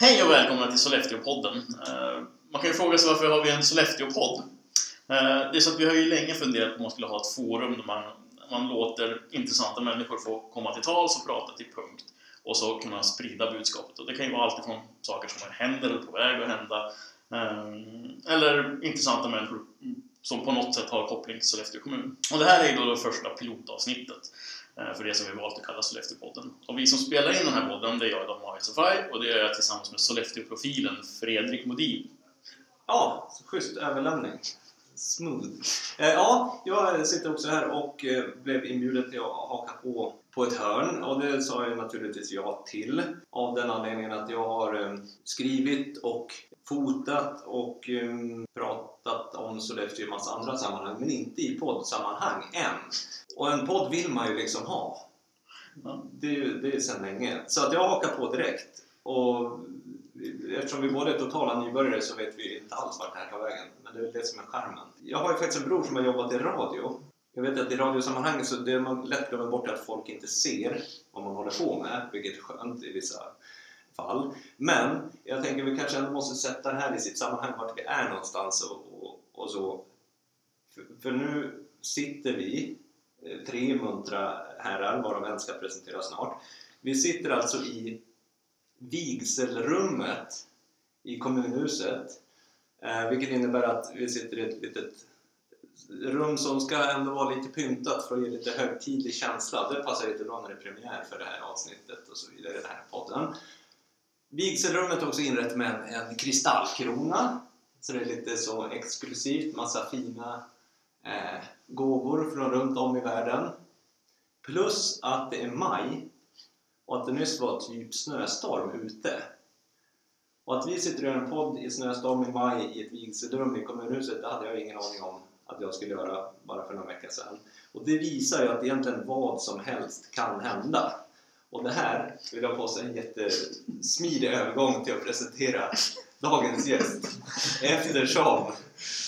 Hej och välkomna till Sollefteå-podden. Eh, man kan ju fråga sig varför har vi en Sollefteå-podd? Eh, det är så att vi har ju länge funderat på om man skulle ha ett forum där man, man låter intressanta människor få komma till tals och prata till punkt och så kunna sprida budskapet. Och det kan ju vara allt ifrån saker som händer eller på väg att hända eh, eller intressanta människor som på något sätt har koppling till Sollefteå kommun. Och det här är ju då det första pilotavsnittet Eh, för det som vi valt att kalla Sollefteåpodden. Och vi som spelar in den här podden, det är jag, Adam Mahir Safai, och det gör jag tillsammans med Sollefteå-profilen Fredrik Modin. Ja, så schysst överlämning. Smooth. Eh, ja, jag sitter också här och eh, blev inbjuden till att haka på på ett hörn och det sa jag naturligtvis ja till av den anledningen att jag har eh, skrivit och fotat och eh, pratat om Sollefteå i massa andra sammanhang men inte i poddsammanhang än. Och en podd vill man ju liksom ha. Det är ju det är sedan länge. Så att jag hakar på direkt. Och eftersom vi båda är totala nybörjare så vet vi inte alls vart det här tar vägen. Men det är väl det som är charmen. Jag har ju faktiskt en bror som har jobbat i radio. Jag vet att i radiosammanhang så det man lätt glömmer bort att folk inte ser vad man håller på med, vilket är skönt i vissa fall. Men jag tänker vi kanske ändå måste sätta det här i sitt sammanhang, vart vi är någonstans och, och, och så. För, för nu sitter vi, eh, tre muntra herrar, varav en ska presenteras snart. Vi sitter alltså i vigselrummet i kommunhuset. Eh, vilket innebär att vi sitter i ett litet rum som ska ändå vara lite pyntat för att ge lite högtidlig känsla. Det passar lite bra när det är premiär för det här avsnittet och så vidare, den här podden. Vigselrummet är också inrett med en, en kristallkrona. Så det är lite så exklusivt, massa fina eh, gåvor från runt om i världen. Plus att det är maj och att det nyss var typ snöstorm ute. Och att vi sitter och gör en podd i snöstorm i maj i ett vigselrum i kommunhuset, det hade jag ingen aning om att jag skulle göra bara för några veckor sedan. Och det visar ju att egentligen vad som helst kan hända. Och det här vill jag påstå är en jättesmidig övergång till att presentera dagens gäst. Eftersom,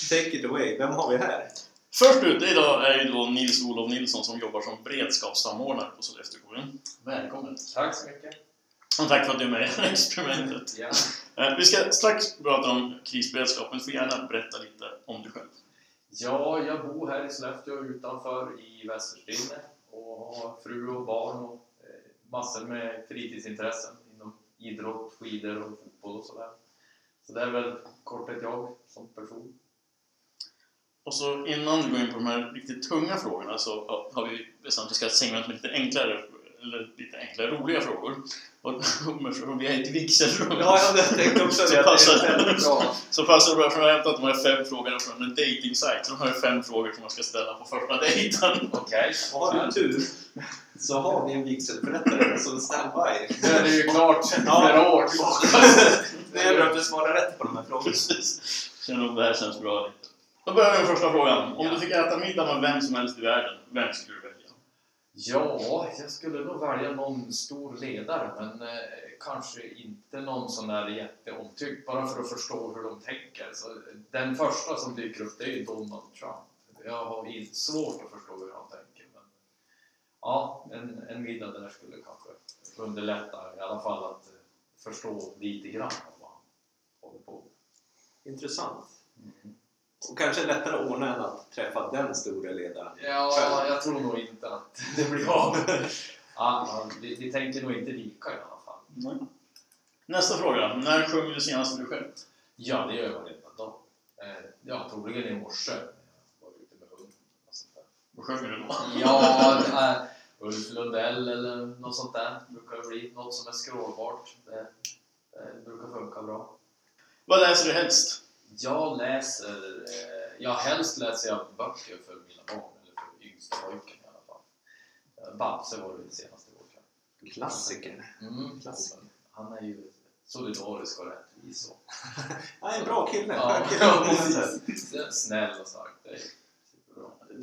take it away, vem har vi här? Först ut idag är ju då Nils-Olof Nilsson som jobbar som beredskapssamordnare på Sollefteå kommun. Välkommen! Tack så mycket. Och tack för att du är med i experimentet. Ja. Eh, Vi ska strax prata om krisberedskap, men du får gärna berätta lite om dig själv ja, jag bor här i Sollefteå utanför i Västerstinne och har fru och barn och eh, massor med fritidsintressen inom idrott, skidor och fotboll och sådär. Så det är väl korthet jag som person. Och så innan vi går in på de här riktigt tunga frågorna så har vi bestämt att vi ska ha ett segment med lite enklare, eller lite enklare, roliga frågor. Och eftersom vi är i ett vigselrum Ja, jag tänkte också Så det. att passar det är det. bra. så passar det bra för att jag har hämtat de här fem frågorna från en dating-sajt. Så de här är fem frågor som man ska ställa på första dejten. Okej. Och har du tur så har vi en vigselförrättare som standby. Nu är det ju klart flera år tillbaka. Det gäller att du svarar rätt på de här frågorna. Precis. Känner om det här känns bra lite. Då börjar vi med första frågan. Om Ja. du fick äta middag med vem som helst i världen, vem skulle du? Ja, jag skulle nog välja någon stor ledare, men eh, kanske inte någon sån där jätteomtyckt, bara för att förstå hur de tänker. Så den första som dyker upp, det är ju Donald Trump. Jag har svårt att förstå hur han tänker, men ja, en, en middag där skulle kanske underlätta i alla fall att eh, förstå lite grann vad han håller på med. Intressant. Och kanske lättare att ordna än att träffa den stora ledaren. Ja, jag tror nog inte att det blir av. Ja, vi, vi tänker nog inte lika i alla fall. Nej. Nästa fråga. När sjöng du senast du själv? Ja, det gör jag varenda dag. Eh, ja, troligen i morse jag var ute med hunden. och sånt där. Vad sjöng du då? Ja, är Ulf Lundell eller något sånt där. brukar det bli. Något som är skrålbart. Det, det brukar funka bra. Vad läser du helst? Jag läser... Eh, ja, helst läser jag böcker för mina barn, eller för yngsta pojken i alla fall. Eh, Bamse var det senaste år kanske. Klassiker. Mm, Klassiker. Han är ju solidarisk och rättvis. Och, Ja, en bra kille. ja, precis. Snäll och stark.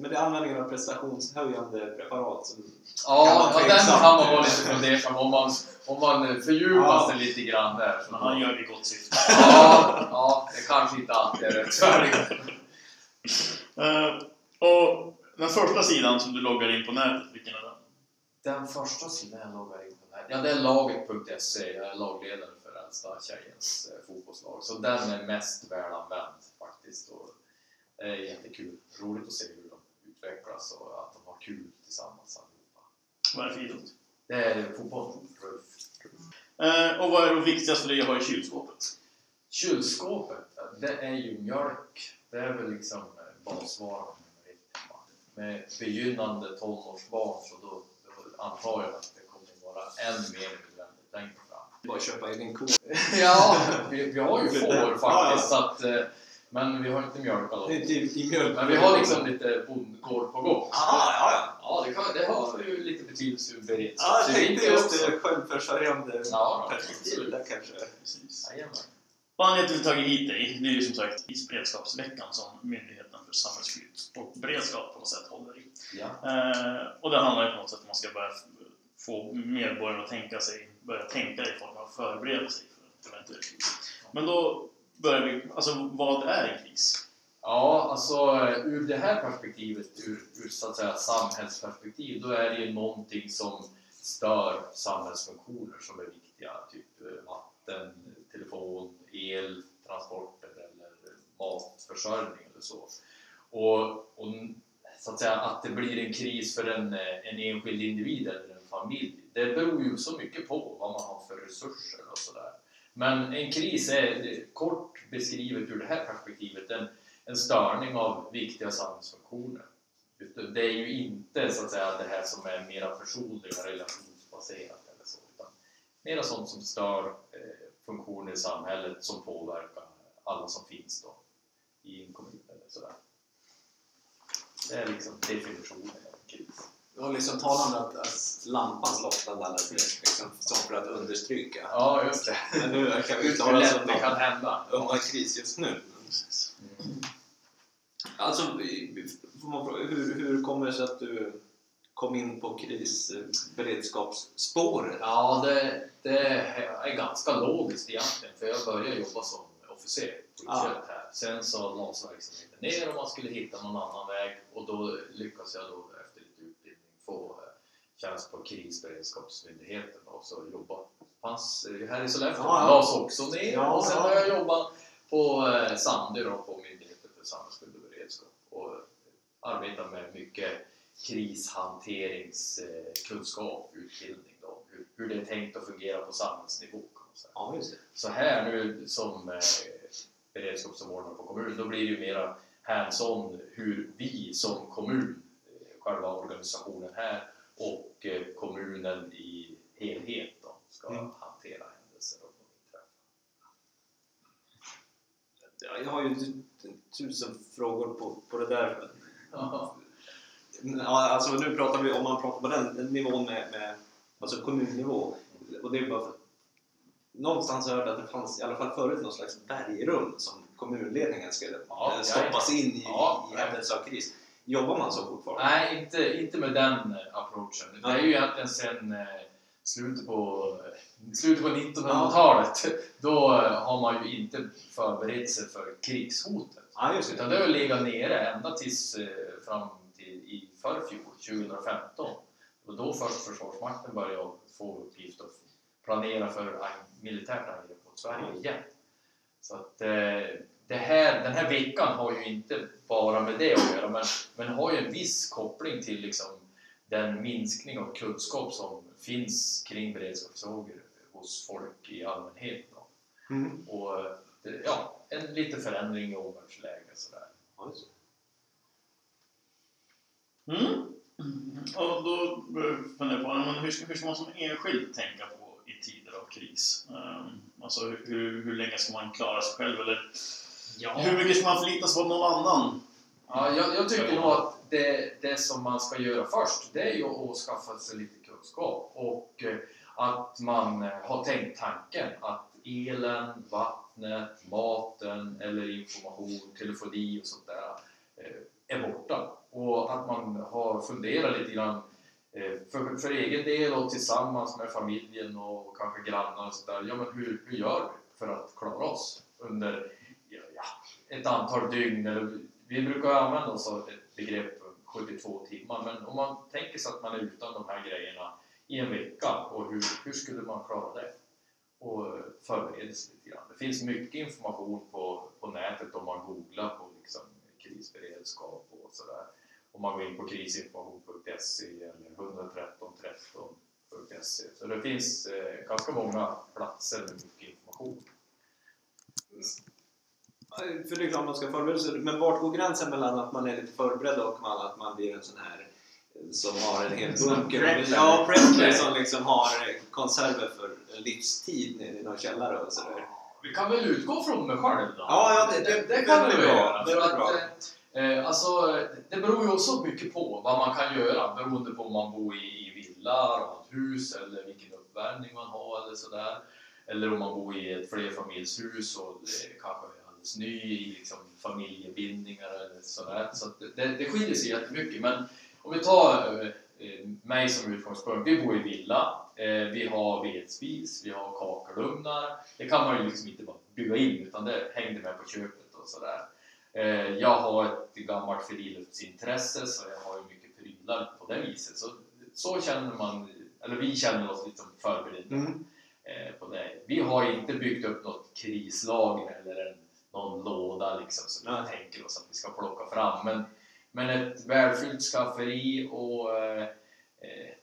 Men det är användningen av prestationshöjande preparat som... Kan Ja, vara ja den kan man vara lite fundersam om man, om man fördjupar Ja. sig lite grann där. Men han gör det i gott syfte. ja, ja, det kanske inte alltid är rättfärdigt. Eh, och den första sidan som du loggar in på nätet, vilken är den? Den första sidan jag loggar in på här, ja det är laget.se, jag är lagledare för äldsta tjejens eh, fotbollslag. Så den är mest välanvänd faktiskt. Och det är jättekul. Roligt att se hur utvecklas och att de har kul tillsammans allihopa. Vad är det för idrott? Det är fotboll. Eh, och vad är det viktigast för dig att ha i kylskåpet? Kylskåpet, det är ju mjölk. Det är väl liksom eh, basvaran nummer ett. va. Med begynnande tonårsbarn så då, då antar jag att det kommer vara än mer nödvändigt längre fram. Bara köpa egen ko. Ja, vi, vi har ju får Ja, faktiskt. Så att, eh, men vi har inte mjölk alla Det är typ i mjölk. Men vi har liksom lite bondgård på gång. Ah, ja, ja. Ja, det, kan, det har ju lite betydelse ur Ja, jag tänkte just det självförsörjande Ja, perspektivet där kanske. Precis. Jajamän. Anledningen till att vi tagit hit dig, det är ju som sagt isberedskapsveckan som Myndigheten för samhällsskydd och beredskap på något sätt håller i. Ja. Eh, och det handlar ju på något sätt om att man ska börja få medborgarna att tänka sig, börja tänka i form av förbereda sig för en eventuell kris. Men då börjar vi, alltså vad är en kris? Ja, alltså ur det här perspektivet, ur, ur så att säga samhällsperspektiv, då är det ju någonting som stör samhällsfunktioner som är viktiga, typ eh, vatten, telefon, el, transporter eller matförsörjning eller så. Och, och så att säga att det blir en kris för en, eh, en enskild individ eller en familj, det beror ju så mycket på vad man har för resurser och sådär. Men en kris är, kort beskrivet ur det här perspektivet, en, en störning av viktiga samhällsfunktioner. Det är ju inte så att säga det här som är mera personliga relationsbaserat eller så, utan mera sånt som stör eh, funktioner i samhället som påverkar alla som finns då i en kommun eller sådär. Det är liksom definitionen av kris. Det var liksom talande att, att lampan slocknade liksom, som för att understryka. Ja, just det. Men nu verkar vi klara oss det kan hända. undan kris just nu. Alltså, man fråga, hur, hur kommer det sig att du kom in på krisberedskapsspåret? Ja, det, det är ganska logiskt egentligen, för jag började jobba som officer på Ja. I här. Sen så lades verksamheten ner och man skulle hitta någon annan väg och då lyckades jag då få eh, tjänst på krisberedskapsmyndigheten och så jobba. Fanns eh, här i Sollefteå, Ja, lades också ner Ja, och sen har jag jobbat på eh, Sandö då, på Myndigheten för samhällsskydd och beredskap och arbetar med mycket krishanteringskunskap, utbildning då, hur, hur det är tänkt att fungera på samhällsnivå. Ja, just det. Så här nu som eh, beredskapssamordnare på kommun, då blir det ju mera hands-on hur vi som kommun, själva organisationen här och eh, kommunen i helhet då, ska Mm. hantera händelser inträffar. Ja, Jag har ju tu- tusen frågor på, på det där. Ja. Ja, alltså nu pratar vi om man pratar på den nivån med, med alltså kommunnivå. Och det är bara för, någonstans har jag hört att det fanns i alla fall förut någon slags bergrum som kommunledningen skulle Ja, stoppas in i, Ja, i händelse av kris. Jobbar man så fortfarande? Nej, inte, inte med den eh, approachen. Det är ju egentligen sen eh, slutet på, slutet på 1900-talet. Då eh, har man ju inte förberett sig för krigshotet. Ja, just Utan det. det har legat nere ända tills fram till i förfjol, 2015. Och då först Försvarsmakten började få uppgift att planera för militärt angrepp mot Sverige igen. Så att det här, den här veckan har ju inte bara med det att göra, men, men har ju en viss koppling till liksom den minskning av kunskap som finns kring beredskapsfrågor hos folk i allmänhet. Då. Mm. Och det, ja, en liten förändring i omvärldsläget sådär. Mm. Och då börjar jag på men hur, ska, hur ska man som enskild tänka på i tider av kris? Um, alltså hur, hur länge ska man klara sig själv? Eller hur mycket ska man förlita sig på någon annan? Ja, jag, jag tycker nog att det, det som man ska göra först, det är ju att skaffa sig lite kunskap och eh, att man eh, har tänkt tanken att elen, vattnet, maten eller information, telefoni och sånt där eh, är borta. Och att man har funderat lite grann för, för egen del och tillsammans med familjen och kanske grannar och sådär. Ja, men hur, hur gör vi för att klara oss under ja, ja, ett antal dygn? Eller, vi brukar använda oss av ett begrepp 72 timmar, men om man tänker sig att man är utan de här grejerna i en vecka och hur, hur skulle man klara det? och eh, förbereda sig lite grann. Det finns mycket information på, på nätet om man googlar på liksom krisberedskap och sådär. Om man går in på krisinformation.se eller 11313.se. Så det finns eh, ganska många platser med mycket information. För det är klart man ska förbereda sig. Men vart går gränsen mellan att man är lite förberedd och man, att man blir en sån här som har en hel bunker? Ja, prepper som liksom har konserver för en livstid nere i någon källare och sådär. Vi kan väl utgå från mig själv då? Ja, ja, det- det- det kan är vi bra. göra. Det För att, eh, alltså, det beror ju också mycket på vad man kan göra beroende på om man bor i, i villa, radhus eller vilken uppvärmning man har eller sådär. Eller om man bor i ett flerfamiljshus och det kanske ny i liksom, familjebindningar eller sådär. Så det, det skiljer sig jättemycket. Men om vi tar eh, eh, mig som utgångspunkt. Vi bor i villa, eh, vi har vedspis, vi har kakelugnar. Det kan man ju liksom inte bara bygga in utan det hängde med på köpet och sådär. Eh, jag har ett gammalt friluftsintresse så jag har ju mycket prylar på det viset. Så, så känner man, eller vi känner oss lite förberedda Mm. på det. Vi har inte byggt upp något krislager eller en, någon låda liksom som Nej. tänker oss att vi ska plocka fram. Men, men ett välfyllt skafferi och eh, eh,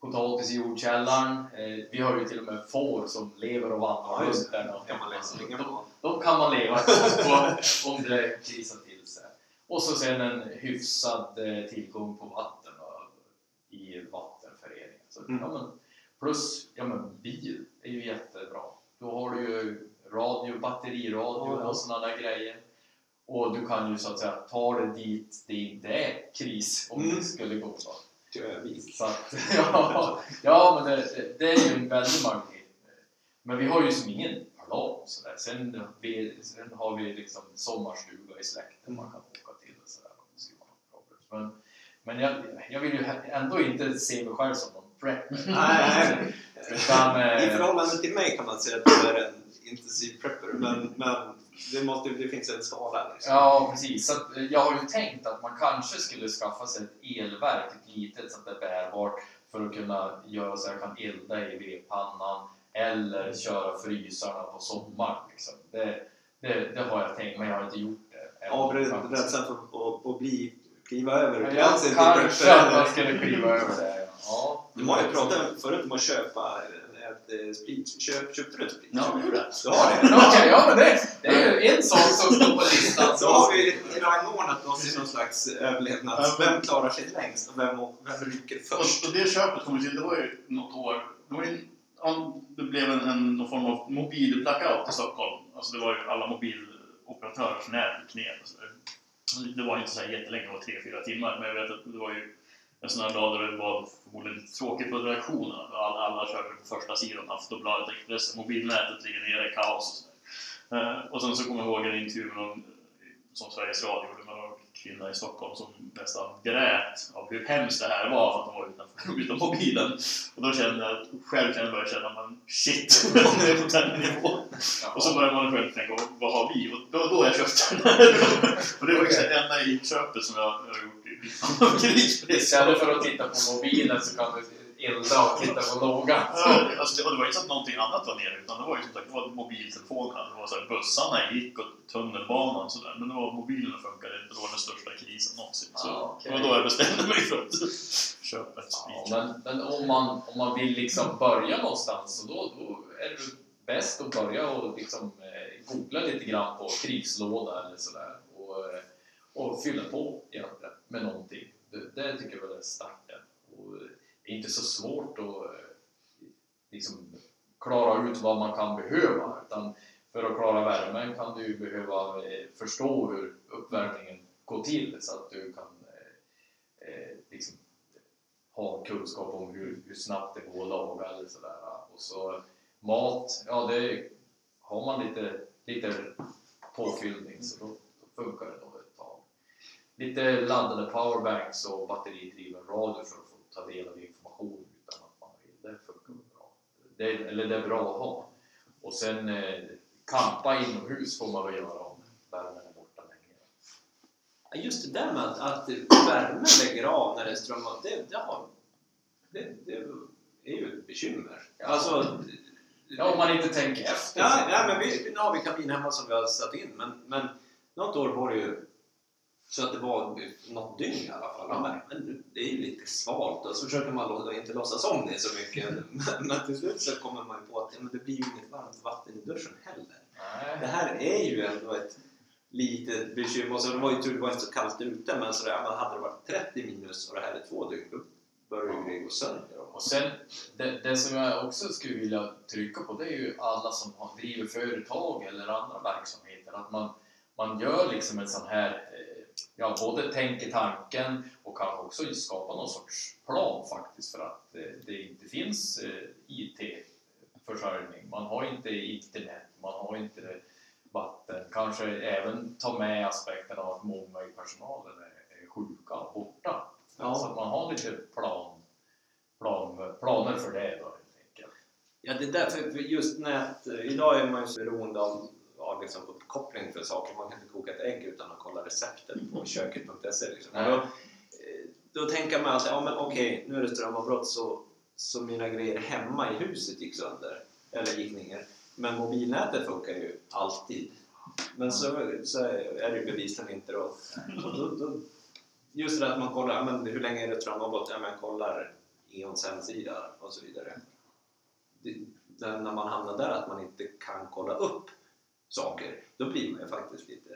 potatis i jordkällaren. Eh, vi har ju till och med får som lever och vandrar just där. kan man läsa de, de, kan man leva på om det krisar till sig. Och så sen en hyfsad eh, tillgång på vatten och, i vattenföreningen. Så, Mm. ja, men, plus ja, men, bil är ju jättebra. Då har du ju radio, batteriradio Ja, ja. och sådana där grejer. Och du kan ju så att säga ta det dit det inte är kris om Mm. det skulle gå. Övik. Så att, ja, ja, men det, det är ju en väldig möjlighet. Men vi har ju som ingen plan sådär. Sen, vi, sen har vi liksom sommarstuga i släkten man kan åka till och sådär om det skulle vara något problem. Men, men jag, jag vill ju ändå inte se mig själv som någon prepper. Nej, nej. Utan, eh, I förhållande till mig kan man säga att du är en intensiv prepper, men, men det, måste, det finns en skala. Liksom. Ja, precis. Så eh, jag har ju tänkt att man kanske skulle skaffa sig ett elverk, ett litet så att det är bärbart för att kunna göra så att jag kan elda i vedpannan eller köra frysarna på sommaren. Liksom. Det, det, det har jag tänkt, men jag har inte gjort det. Av rädslan för att, bli, kliva över Ja, gränsen till kanske att man skulle kliva över det. Ja. Du har ju pratat förut om att köpa ett eh, sprit. Köp, köpte du ett sprit? Ja, jag gjorde det. Har det? Okej, ja men det, det är ju en sak som står på listan. Så har vi rangordnat oss i någon slags överlevnads... Vem klarar sig längst och vem, vem rycker först? Och, och det köpet kom till, det var ju något år, det, var ju, ja, det blev en, en någon form av mobilblackout i Stockholm. Alltså det var ju alla mobiloperatörers nät gick ner. och så där. Det var inte så här jättelänge, det var tre, fyra timmar. Men jag vet att det var ju en sån här dag där det var förmodligen lite tråkigt på redaktionen. Alla, alla körde på första sidan, Aftonbladet, Expressen, mobilnätet ligger nere, kaos och sådär. Eh, och sen så kommer jag ihåg en intervju med någon, som Sveriges Radio gjorde med kvinna i Stockholm som nästan grät av hur hemskt det här var för att de var utanför, utan mobilen. Och då kände jag, själv kan jag börja känna, men shit, nu är jag på den nivån. Och så börjar man själv tänka, vad har vi? Och då, då jag köpt den. och det var det enda i köpet som jag, jag har gjort i Istället för att titta på mobilen så kan du elda och titta på lågan. Ja, alltså, det- och det var inte så att någonting annat var nere, utan det var ju som sagt, det var mobiltelefonerna, det var så här, bussarna gick och tunnelbanan och sådär. Men det var mobilerna funkade inte, det var den största krisen någonsin. Så Ja, okej. det var då jag bestämde mig för att köpa ett Ja, men men om, man, om man vill liksom börja någonstans så då, då är det bäst att börja och liksom, eh, googla lite grann på krigslåda eller sådär och, eh, och fylla på egentligen med någonting. Det, det tycker jag väl är starten. Det är inte så svårt att eh, liksom, klara ut vad man kan behöva. Utan för att klara värmen kan du behöva eh, förstå hur uppvärmningen går till så att du kan eh, eh, liksom, ha kunskap om hur, hur snabbt det går att laga eller sådär. Och så mat, ja det har man lite, lite påfyllning så då, då funkar det nog ett tag. Lite laddade powerbanks och batteridriven radio för att få ta del av information utan att man vill. Det funkar bra. Det, eller det är bra att ha. Och sen eh, inomhus får man väl göra om värmen är borta länge. Ja, Just det där med att, att värmen lägger av när det strömmar det, det, har, det, det är ju ett bekymmer. Ja. Alltså, Ja, om man inte tänker efter. Ja, ja men vi, nu har vi kamin hemma som vi har satt in, men, men något år var det ju så att det var något dygn i alla fall. Men, men det är ju lite svalt och så försöker man inte låtsas om det så mycket. Men, men till slut så kommer man ju på att men det blir ju inget varmt vatten i duschen heller. Det Nej. här är ju ändå ett litet bekymmer. Och så det var ju tur det var inte så kallt ute men sådär, men hade det varit 30 minus och det här är två dygn då börjar det gå sönder. Och sen, det, det som jag också skulle vilja trycka på det är ju alla som driver företag eller andra verksamheter. Att man, man gör liksom en sån här, eh, ja både tänker tanken och kanske också skapar någon sorts plan faktiskt för att eh, det inte finns eh, IT-försörjning. Man har inte internet, man har inte vatten. Kanske även ta med aspekten av att många i personalen är, sjuka och borta. Ja. Så att man har lite plan, plan, planer för det då helt enkelt. Ja, det är därför för just nät, idag är man ju så beroende av ja, liksom uppkoppling för saker. Man kan inte koka ett ägg utan att kolla receptet på köket.se. Liksom. Då, eh, då tänker man att ja, men okej, nu är det strömavbrott så, så mina grejer hemma i huset gick sönder, eller gick ner. Men mobilnätet funkar ju alltid. Men så, så är det ju bevisligen inte då. Då, då just det att man kollar, men hur länge är det strömavbrott? Ja, man kollar Eons hemsida och så vidare. Det, när man hamnar där att man inte kan kolla upp saker, då blir man ju faktiskt lite...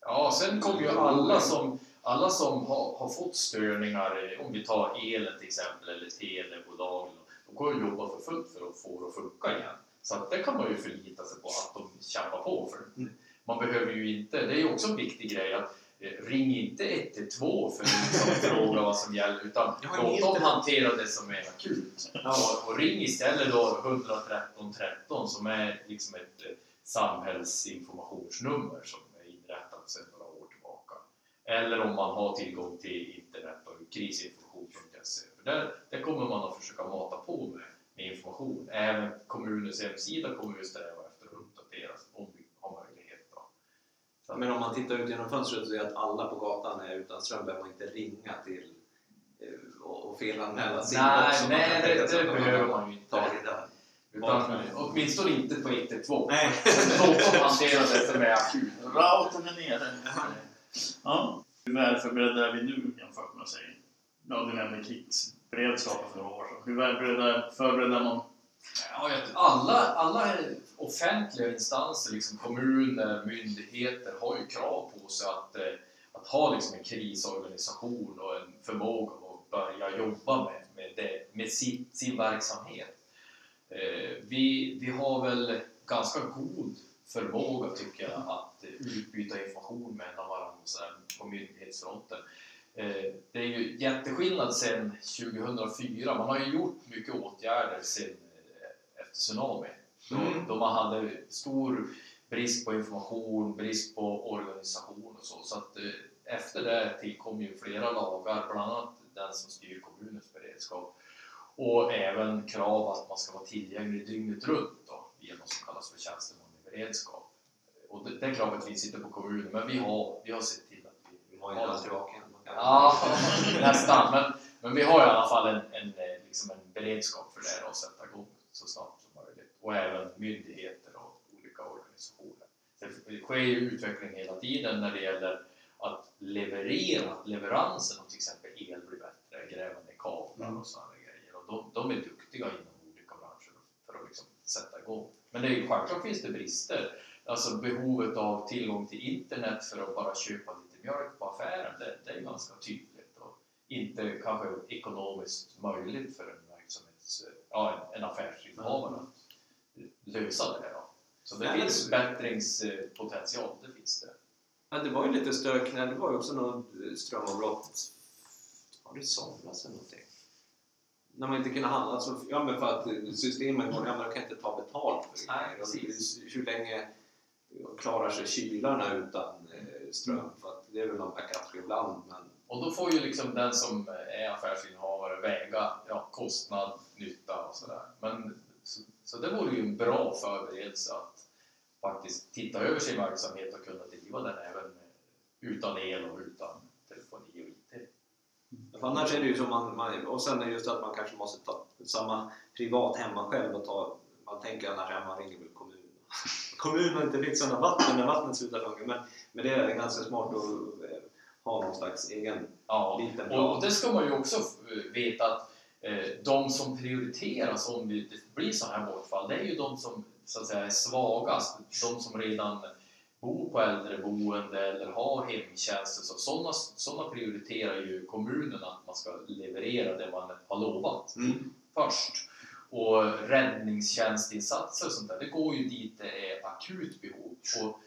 Ja, sen kommer ju alla som, alla som har, har fått störningar, om vi tar elen till exempel, eller telebolag, de går ju jobba för fullt för att få det att funka igen. Så att det kan man ju förlita sig på att de kämpar på för. Mm. Man behöver ju inte, det är ju också en viktig grej att eh, ring inte 112 för att liksom fråga vad som gäller utan låt dem hantera det som är akut. Ja, Och, ring istället då 113 13 som är liksom ett samhällsinformationsnummer som är inrättat sedan några år tillbaka. Eller om man har tillgång till internet och krisinformation.se. För där, där kommer man att försöka mata på med, med information. Även kommunens hemsida kommer vi sträva efter att uppdateras om vi har möjlighet. Så att- men om man tittar ut genom fönstret och ser att alla på gatan är utan ström behöver man inte ringa till eh, och, felanmäla sin Nej, nej det, det man behöver man ju inte. Utan, åtminstone inte på 112. Nej. Låt dem hantera det som är akut. Routern är nere. Ja. Hur väl förberedda är vi nu jämfört med, säg, ja, du nämnde krigsberedskapen för några år sedan. Hur väl förberedda, man? Ja, alla, alla offentliga instanser, liksom kommuner, myndigheter, har ju krav på sig att, eh, att ha liksom en krisorganisation och en förmåga att börja jobba med, med, det, med sin, sin verksamhet. Eh, vi, vi har väl ganska god förmåga, tycker jag, att eh, utbyta information mellan varandra på myndighetsfronten. Eh, Det är ju jätteskillnad sedan 2004. Man har ju gjort mycket åtgärder sedan efter tsunami. Då, Mm. då man hade stor brist på information, brist på organisation och så. Så att efter det tillkom ju flera lagar, bland annat den som styr kommunens beredskap. Och även krav att man ska vara tillgänglig dygnet runt då, via något som kallas för tjänsteman i beredskap. Och det, det kravet finns inte på kommunen, men vi har, vi har sett till att vi, Vi har ju vaken. Ja, nästan. Men, men vi har i alla fall en, en, liksom en beredskap för det att sätta igång så snabbt som möjligt. Och även myndigheter och olika organisationer. Det sker ju utveckling hela tiden när det gäller att leverera, att leveransen av till exempel el blir bättre, gräva ner kablar och sådana de, de är duktiga inom olika branscher för att liksom sätta igång. Men det är ju, självklart finns det brister. Alltså behovet av tillgång till internet för att bara köpa lite mjölk på affären, det, det är ganska tydligt och inte kanske ekonomiskt möjligt för en verksamhets, ja, en, en affärsinnehavare att lösa det. Då. Så det finns men- bättringspotential, det finns det. Ja, det var ju lite stök när det var ju också något strömavbrott. Var det i somras eller någonting? När man inte kunde handla så, ja men för att systemen går, ja men de kan inte ta betalt för grejer. Och. Hur länge klarar sig kylarna utan eh, ström? För att det är väl någon backup ibland men Och då får ju liksom den som är affärsinnehavare väga ja, kostnad, nytta och sådär. Men så, så det vore ju en bra förberedelse att faktiskt titta över sin verksamhet och kunna driva den även utan el och utan telefoni och IT. För annars är det ju som man, man, och sen är det just att man kanske måste ta samma privat hemma själv och ta man tänker annars att man ringer väl kommunen. kommunen har inte fixat något vatten när vattnet slutar funka men, men det är ganska smart att eh, ha någon slags egen Ja, liten plan. och det ska man ju också veta att eh, de som prioriteras om det blir så här bortfall, det är ju de som så att säga är svagast. De som redan bor på äldreboende eller har hemtjänst. Så sådana, sådana prioriterar ju kommunen att man ska leverera det man har lovat Mm. först. Och räddningstjänstinsatser och sånt där, det går ju dit det är akut behov. Och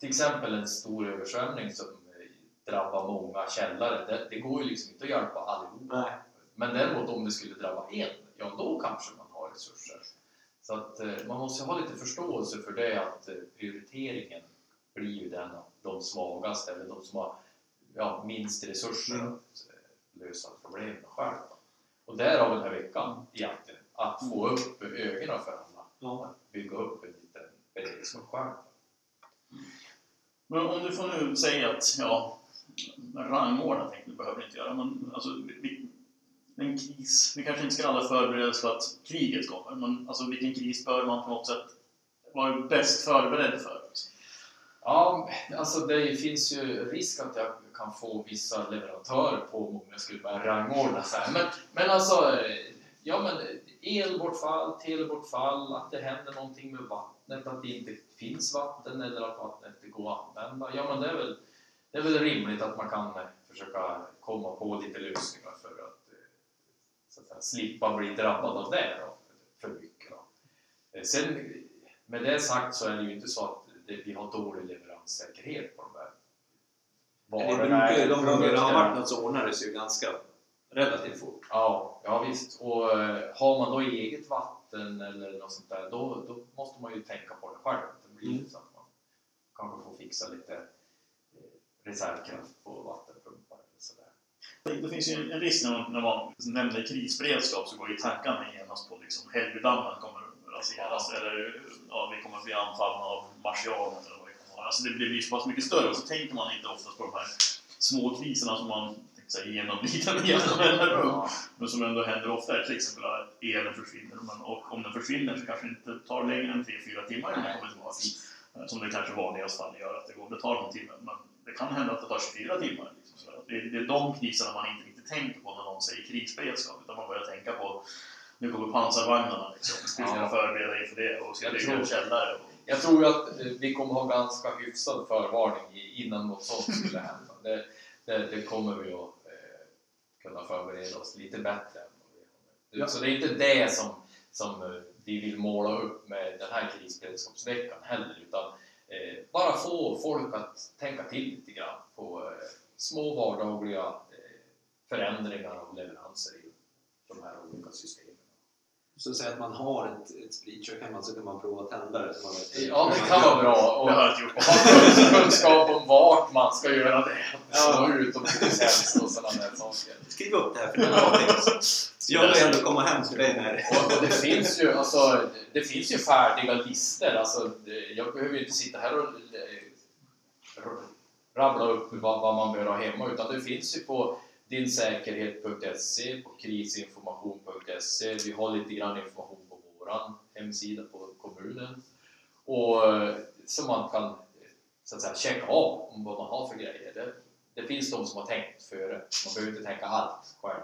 till exempel en stor översvämning som drabbar många källare, det, det går ju liksom inte att hjälpa allihopa. Nej. Men däremot om det skulle drabba en, ja då kanske man har resurser. Så att eh, man måste ha lite förståelse för det att eh, prioriteringen blir ju den att de svagaste eller de som har ja, minst resurser Mm. att eh, lösa problemen själva. Och därav den här veckan egentligen, att få upp ögonen för alla. Ja. Att bygga upp en liten beredskap själv. Men om du får nu säga att, ja, rangordna tänkte du behöver inte göra, men alltså, vi, en kris, vi kanske inte ska alla förbereda oss för att kriget kommer, men alltså vilken kris bör man på något sätt vara bäst förberedd för? Ja, alltså det finns ju risk att jag kan få vissa leverantörer på mig om jag skulle börja rangordna så här. Men, men alltså, eh, ja men eh, elbortfall, telebortfall, att det händer någonting med vattnet, att det inte finns vatten eller att vattnet inte går att använda. Ja men det är väl, det är väl rimligt att man kan eh, försöka komma på lite lösningar för att, så att säga, slippa bli drabbad av det då, för mycket. Då. Sen med det sagt så är det ju inte så att vi har dålig leveranssäkerhet på de här Men det de gånger det har varit något så ordnar det sig ju ganska relativt fort. Ja, ja visst. Och eh, har man då eget vatten eller något sånt där, då, då måste man ju tänka på det själv. Det blir Mm. så att man kanske får fixa lite eh, reservkraft på vattenpumpar eller sådär. Det finns ju en- risk när man, när man nämner krisberedskap så går ju tankarna genast på liksom Hällbydammen kommer raseras eller ja, vi kommer att bli anfallna av marsianer eller vad det kan vara. Alltså det blir ju så pass mycket större och så tänker man inte oftast på de här små kriserna som man tänkte säga, genomlider med jämna mellanrum. Men som ändå händer ofta, till exempel att elen försvinner. Men, och om den försvinner så kanske det inte tar längre än 3-4 timmar innan den kommer tillbaka. Eh, som det kanske vanligast fall gör, att det, går, det tar någon timme. Men det kan hända att det tar 24 timmar. Liksom, så det, det är de kriserna man inte riktigt tänker på när någon säger krigsberedskap. Utan man börjar tänka på nu kommer pansarvagnarna. Liksom. Hur ska Ja. förbereda inför det? Och ska jag bygga en tror- källare? Och, Jag tror att vi kommer ha ganska hyfsad förvarning innan något sånt skulle hända. Det, det, det kommer vi att eh, kunna förbereda oss lite bättre. Ja. Så det är inte det som, som eh, vi vill måla upp med den här krisberedskapsveckan heller, utan eh, bara få folk att tänka till lite grann på eh, små vardagliga eh, förändringar av leveranser i de här olika systemen. Så säg att man har ett, ett spritkök hemma så kan man prova att tända det. Så man vet Ja, det kan vara bra. Och, och ha kunskap om vart man ska göra det. Ja. Slå ut om det finns helst och sådana där saker. Skriv upp det här för någonting. Jag vill ändå komma hem till dig när Och, och det finns ju alltså, det finns ju färdiga listor. Alltså, jag behöver ju inte sitta här och eh, rabbla upp vad, vad man bör ha hemma utan det finns ju på dinsäkerhet.se, på krisinformation.se. Vi har lite grann information på våran hemsida på kommunen. Och eh, som man kan så att säga, checka av om vad man har för grejer. Det, det finns de som har tänkt före. Man behöver inte tänka allt själv.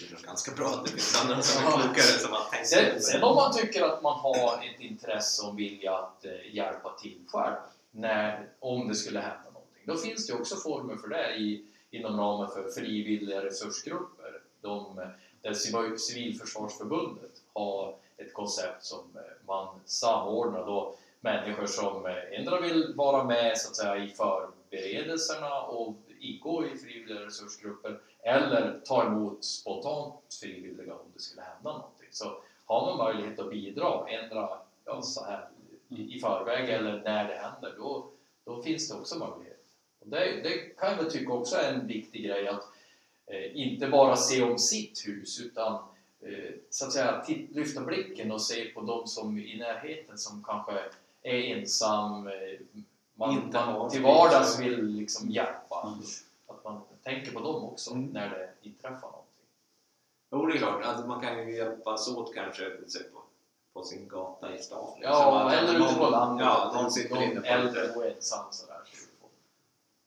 Det är ganska bra att det finns andra som är klokare som har tänkt Sen, sen om man tycker att man har ett intresse och vilja att eh, hjälpa till själv, när, om det skulle hända någonting, då finns det också former för det i, inom ramen för frivilliga resursgrupper. De, där Civilförsvarsförbundet har ett koncept som eh, man samordnar då människor som eh, ändå vill vara med så att säga, i förberedelserna och ingå i frivilliga resursgrupper eller ta emot spontant frivilliga om det skulle hända någonting. Så har man möjlighet att bidra, ändra ja, så här i, i förväg eller när det händer, då, då finns det också möjlighet. Det, det kan jag tycka också är en viktig grej att eh, inte bara se om sitt hus utan eh, så att säga titt, lyfta blicken och se på de som i närheten som kanske är ensam, eh, man, Inte har man till vardags vill liksom hjälpa. Mm. Att man tänker på dem också Mm. när det inträffar någonting. Jo, det är klart. Alltså, man kan ju hjälpas åt kanske. På på sin gata i stan. Ja, Liksom eller ute på någon- landet. Ja, någon sitter inne på äldre och ensam sådär. Så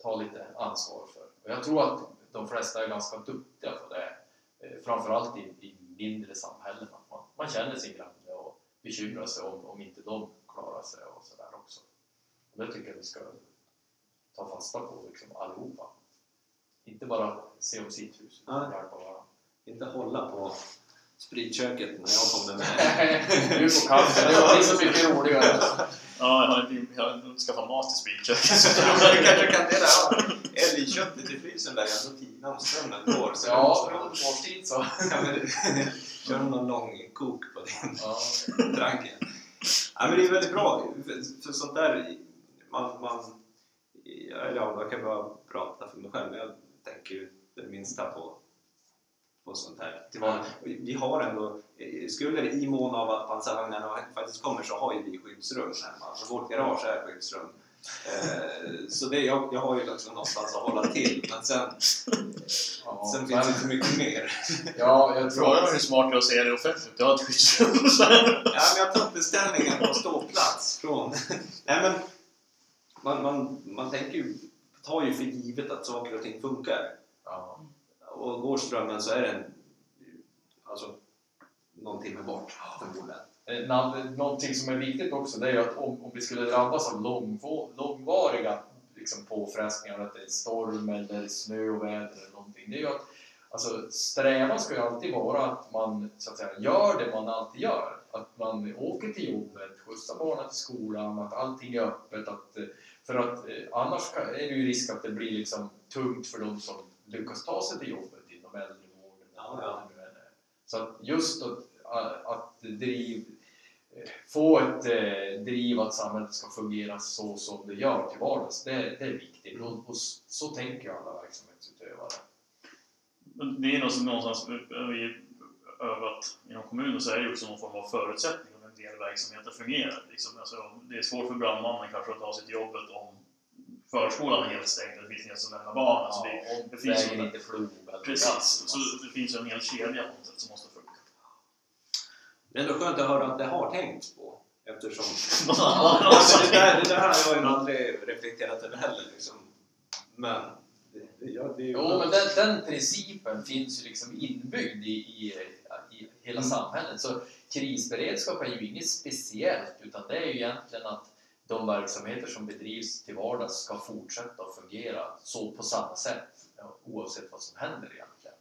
ta lite ansvar för. Och jag tror att de flesta är ganska duktiga på det. Eh, Framförallt i, i mindre samhällen. Att man, man känner sin granne och bekymrar sig om, om inte de klarar sig och sådär också. Och det tycker jag vi ska ta fasta på liksom allihopa. Inte bara se om sitt hus, utan hjälpa varandra. Inte hålla på spritköket när jag kommer med. Du får kaffe, det blir så mycket roligare. Ja, jag har, inte- jag har skaffat mat till spritköket. Du kanske kan det där. Älgköttet i frysen där jag tina om strömmen går. Så Ja, från årstid så. Kör någon lång kok på din Ja. tranken. Ja, men det är väldigt bra, för, för sånt där, man, man, ja, ja, jag kan bara prata för mig själv, men jag tänker ju det minsta på, på sånt här. Till vardags. Och Vi har ändå, eh, skulle det i mån av att pansarvagnarna faktiskt kommer så har ju vi skyddsrum hemma, för vårt garage är skyddsrum. Eh, så det, jag, jag har ju liksom någonstans att hålla till, men sen, Ja, sen finns det inte mycket mer. Ja, jag tror Frågan är att... hur smart det är att säga det offentligt. Jag har ett skyddsrum. Ja, men jag tar beställningen på ståplats från... Nej, men man, man, man tänker ju, tar ju för givet att saker och ting funkar. Ja. Och går strömmen så är den alltså någon timme bort förmodligen. Eh, någonting som är viktigt också det är ju att om, om vi skulle drabbas av långvariga liksom, påfrestningar, att det är storm eller snöoväder eller någonting, det är ju att alltså, strävan ska ju alltid vara att man så att säga, gör det man alltid gör. Att man åker till jobbet, skjutsar barnen till skolan, att allting är öppet. Att, eh, för att eh, annars är det ju risk att det blir liksom tungt för de som lyckas ta sig till jobbet inom äldrevården. Ja, ja. Så att just att, att driv, få ett eh, driv att samhället ska fungera så som det gör till vardags, det, det är viktigt. Och, och s- så tänker alla verksamhetsutövare. Det är något som någonstans vi övat inom kommunen så är det ju också någon form av förutsättning om en del verksamheter fungerar. Liksom. Alltså, det är svårt för brandmannen kanske att ta sig till jobbet om förskolan är helt stängd och det finns ingen som lämnar barn. Alltså, det, Ja, det finns ju- inte eller precis, så det finns ju en hel kedja på något sätt som måste funka. Det är ändå skönt att höra att det har tänkts på. Eftersom... Det, där, det där har jag ju aldrig reflekterat över heller. Liksom. Men... Ja, det är ju Jo, men den, den principen finns ju liksom inbyggd i, i, i hela Mm. samhället. Så krisberedskap är ju inget speciellt, utan det är ju egentligen att de verksamheter som bedrivs till vardags ska fortsätta att fungera så på samma sätt, oavsett vad som händer egentligen.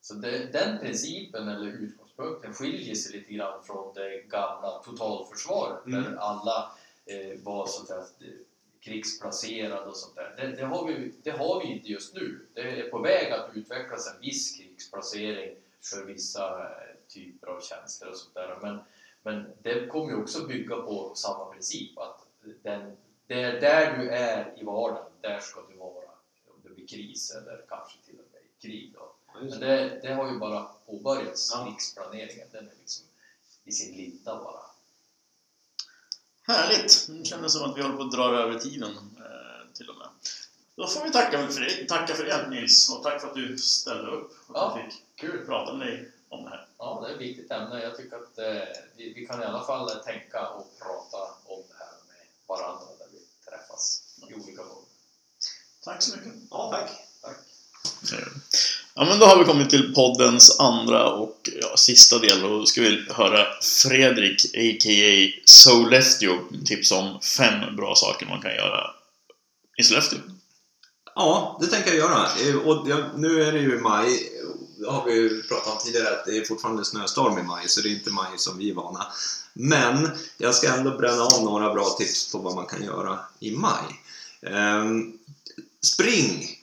Så det, den principen, eller utgångspunkten, skiljer sig lite grann från det gamla totalförsvaret, Mm. där alla eh, var så att säga, krigsplacerade och sånt där. Det, det, har vi, det har vi inte just nu. Det är på väg att utvecklas en viss krigsplacering för vissa eh, typer av tjänster och sånt där. Men, men det kommer ju också bygga på samma princip att den, det är där du är i vardagen, där ska du vara om det blir kris eller kanske till och med krig. Då. Men det. det, har ju bara påbörjats, Ja. krigsplaneringen. Den är liksom i sin linda bara. Härligt! Det kändes som att vi håller på att dra över tiden eh, till och med. Då får vi tacka för det, tacka för det Nils och tack för att du ställde upp och Ja. fick Kul! prata med dig om det här. Ja, det är ett viktigt ämne. Jag tycker att eh, vi, vi kan i alla fall tänka och prata om det här med varandra där vi träffas i olika former. Tack så mycket! Ja, tack. Tack! Ja, men då har vi kommit till poddens andra och ja, sista del och då ska vi höra Fredrik, a.k.a. Soleftio, tipsa om fem bra saker man kan göra i Sollefteå. Ja, det tänker jag göra. Eh, Och nu är det ju maj. Har vi ju pratat om tidigare att det är fortfarande snöstorm i maj, så det är inte maj som vi är vana. Men jag ska ändå bränna av några bra tips på vad man kan göra i maj. Ehm, spring!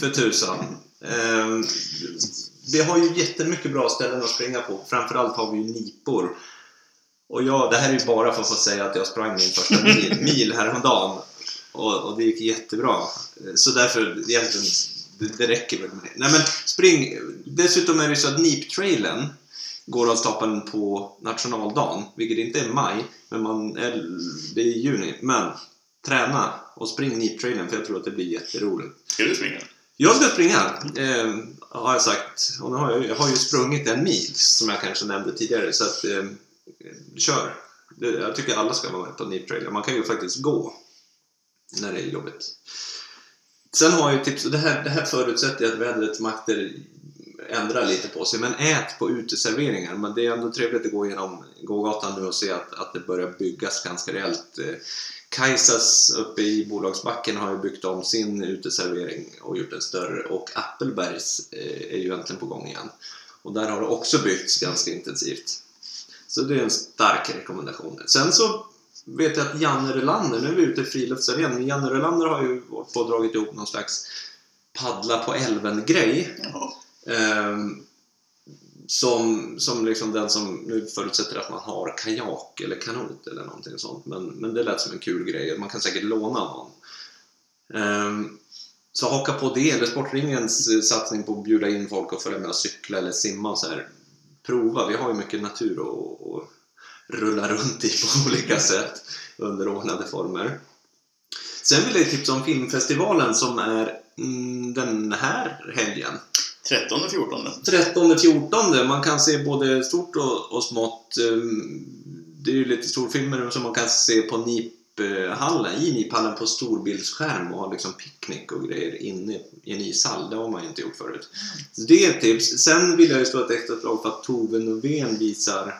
För tusan. Ehm, vi har ju jättemycket bra ställen att springa på. Framförallt har vi ju nipor. Och jag, det här är ju bara för att få säga att jag sprang min första mil, mil häromdagen. Och, och det gick jättebra. Så därför, egentligen, det, det räcker väl med det. Nej men spring! Dessutom är det så att NIP-trailen går av stapeln på nationaldagen, vilket inte är maj, men man är, det är juni. Men träna och spring NIP-trailen för jag tror att det blir jätteroligt. Ska du springa? Jag ska springa, eh, har jag sagt. Och nu har jag, jag har ju sprungit en mil, som jag kanske nämnde tidigare. Så att, eh, kör. Jag tycker alla ska vara med på NIP Trailer. Man kan ju faktiskt gå när det är jobbigt. Sen har jag ju tips, och det här, det här förutsätter att vädrets makter ändrar lite på sig, men ät på uteserveringar. Men det är ändå trevligt att gå igenom gågatan nu och se att, att det börjar byggas ganska rejält. Eh, Kajsas uppe i Bolagsbacken har ju byggt om sin uteservering och gjort den större och Appelbergs eh, är ju äntligen på gång igen. Och där har det också byggts ganska intensivt. Så det är en stark rekommendation. Sen så vet jag att Janne Rölander, nu är vi ute i friluftsarenan, men Janne Rölander har ju på och dragit ihop någon slags paddla på älven-grej. Ehm, som, som liksom den som nu förutsätter att man har kajak eller kanot eller någonting sånt. Men, men det lät som en kul grej. Man kan säkert låna någon. Ehm, så haka på det, eller Sportringens eh, satsning på att bjuda in folk och följa med och cykla eller simma och så här. Prova, vi har ju mycket natur att att rulla runt i på olika sätt under ordnade former. Sen vill jag tipsa om filmfestivalen som är mm, den här helgen. 13 och 14. 13-14, man kan se både stort och, och smått. Ehm, Det är ju lite storfilmer som man kan se på NIP-hallen, i NIP-hallen på storbildsskärm och ha liksom picknick och grejer inne i en ishall. Det har man ju inte gjort förut. Så det är ett tips. Sen vill jag ju slå ett extra slag för att Tove Novén visar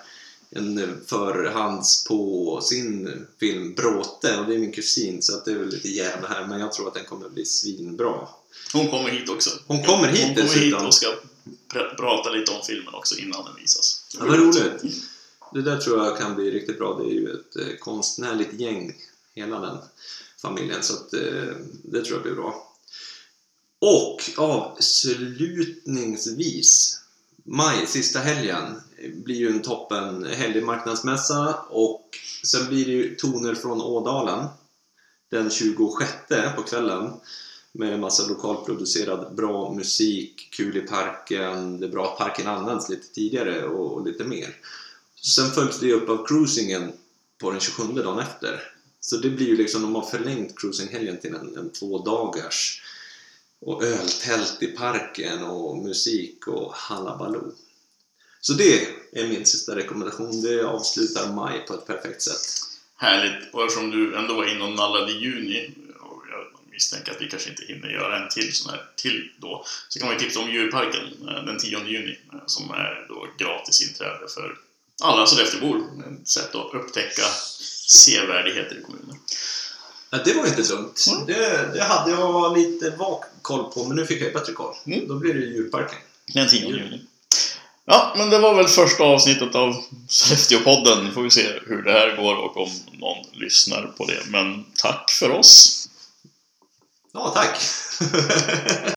en förhands på sin film Bråte och det är min kusin så att det är väl lite jävla här men jag tror att den kommer bli svinbra. Hon kommer hit också. Hon kommer hit Hon kommer hit och ska pr- prata lite om filmen också innan den visas. Ja, vad roligt. Det där tror jag kan bli riktigt bra. Det är ju ett eh, konstnärligt gäng, hela den familjen, så att, eh, det tror jag blir bra. Och avslutningsvis, maj, sista helgen, blir ju en toppen helg marknadsmässa och sen blir det ju toner från Ådalen den 26 på kvällen med en massa lokalproducerad bra musik, kul i parken, det är bra att parken används lite tidigare och, och lite mer. Sen följs det upp av cruisingen på den 27 dagen efter. Så det blir ju liksom, de har förlängt cruisinghelgen till en, en två dagars och öltält i parken och musik och halabaloo. Så det är min sista rekommendation. Det avslutar maj på ett perfekt sätt. Härligt. Och eftersom du ändå var inne och nallade i juni och jag misstänker att vi kanske inte hinner göra en till sån här till då, så kan ju tipsa om djurparken eh, den 10 juni eh, som är då gratis inträde för alla Sollefteåbor. Ett sätt att upptäcka sevärdheter i kommunen. Ja, det var inte dumt. Mm. Det, det hade jag lite vag koll på, men nu fick jag bättre koll. Mm. Då blir det djurparken. Den 10 juni. Ja, men det var väl första avsnittet av Sollefteå-podden. Får vi se hur det här går och om någon lyssnar på det. Men tack för oss! Ja, tack!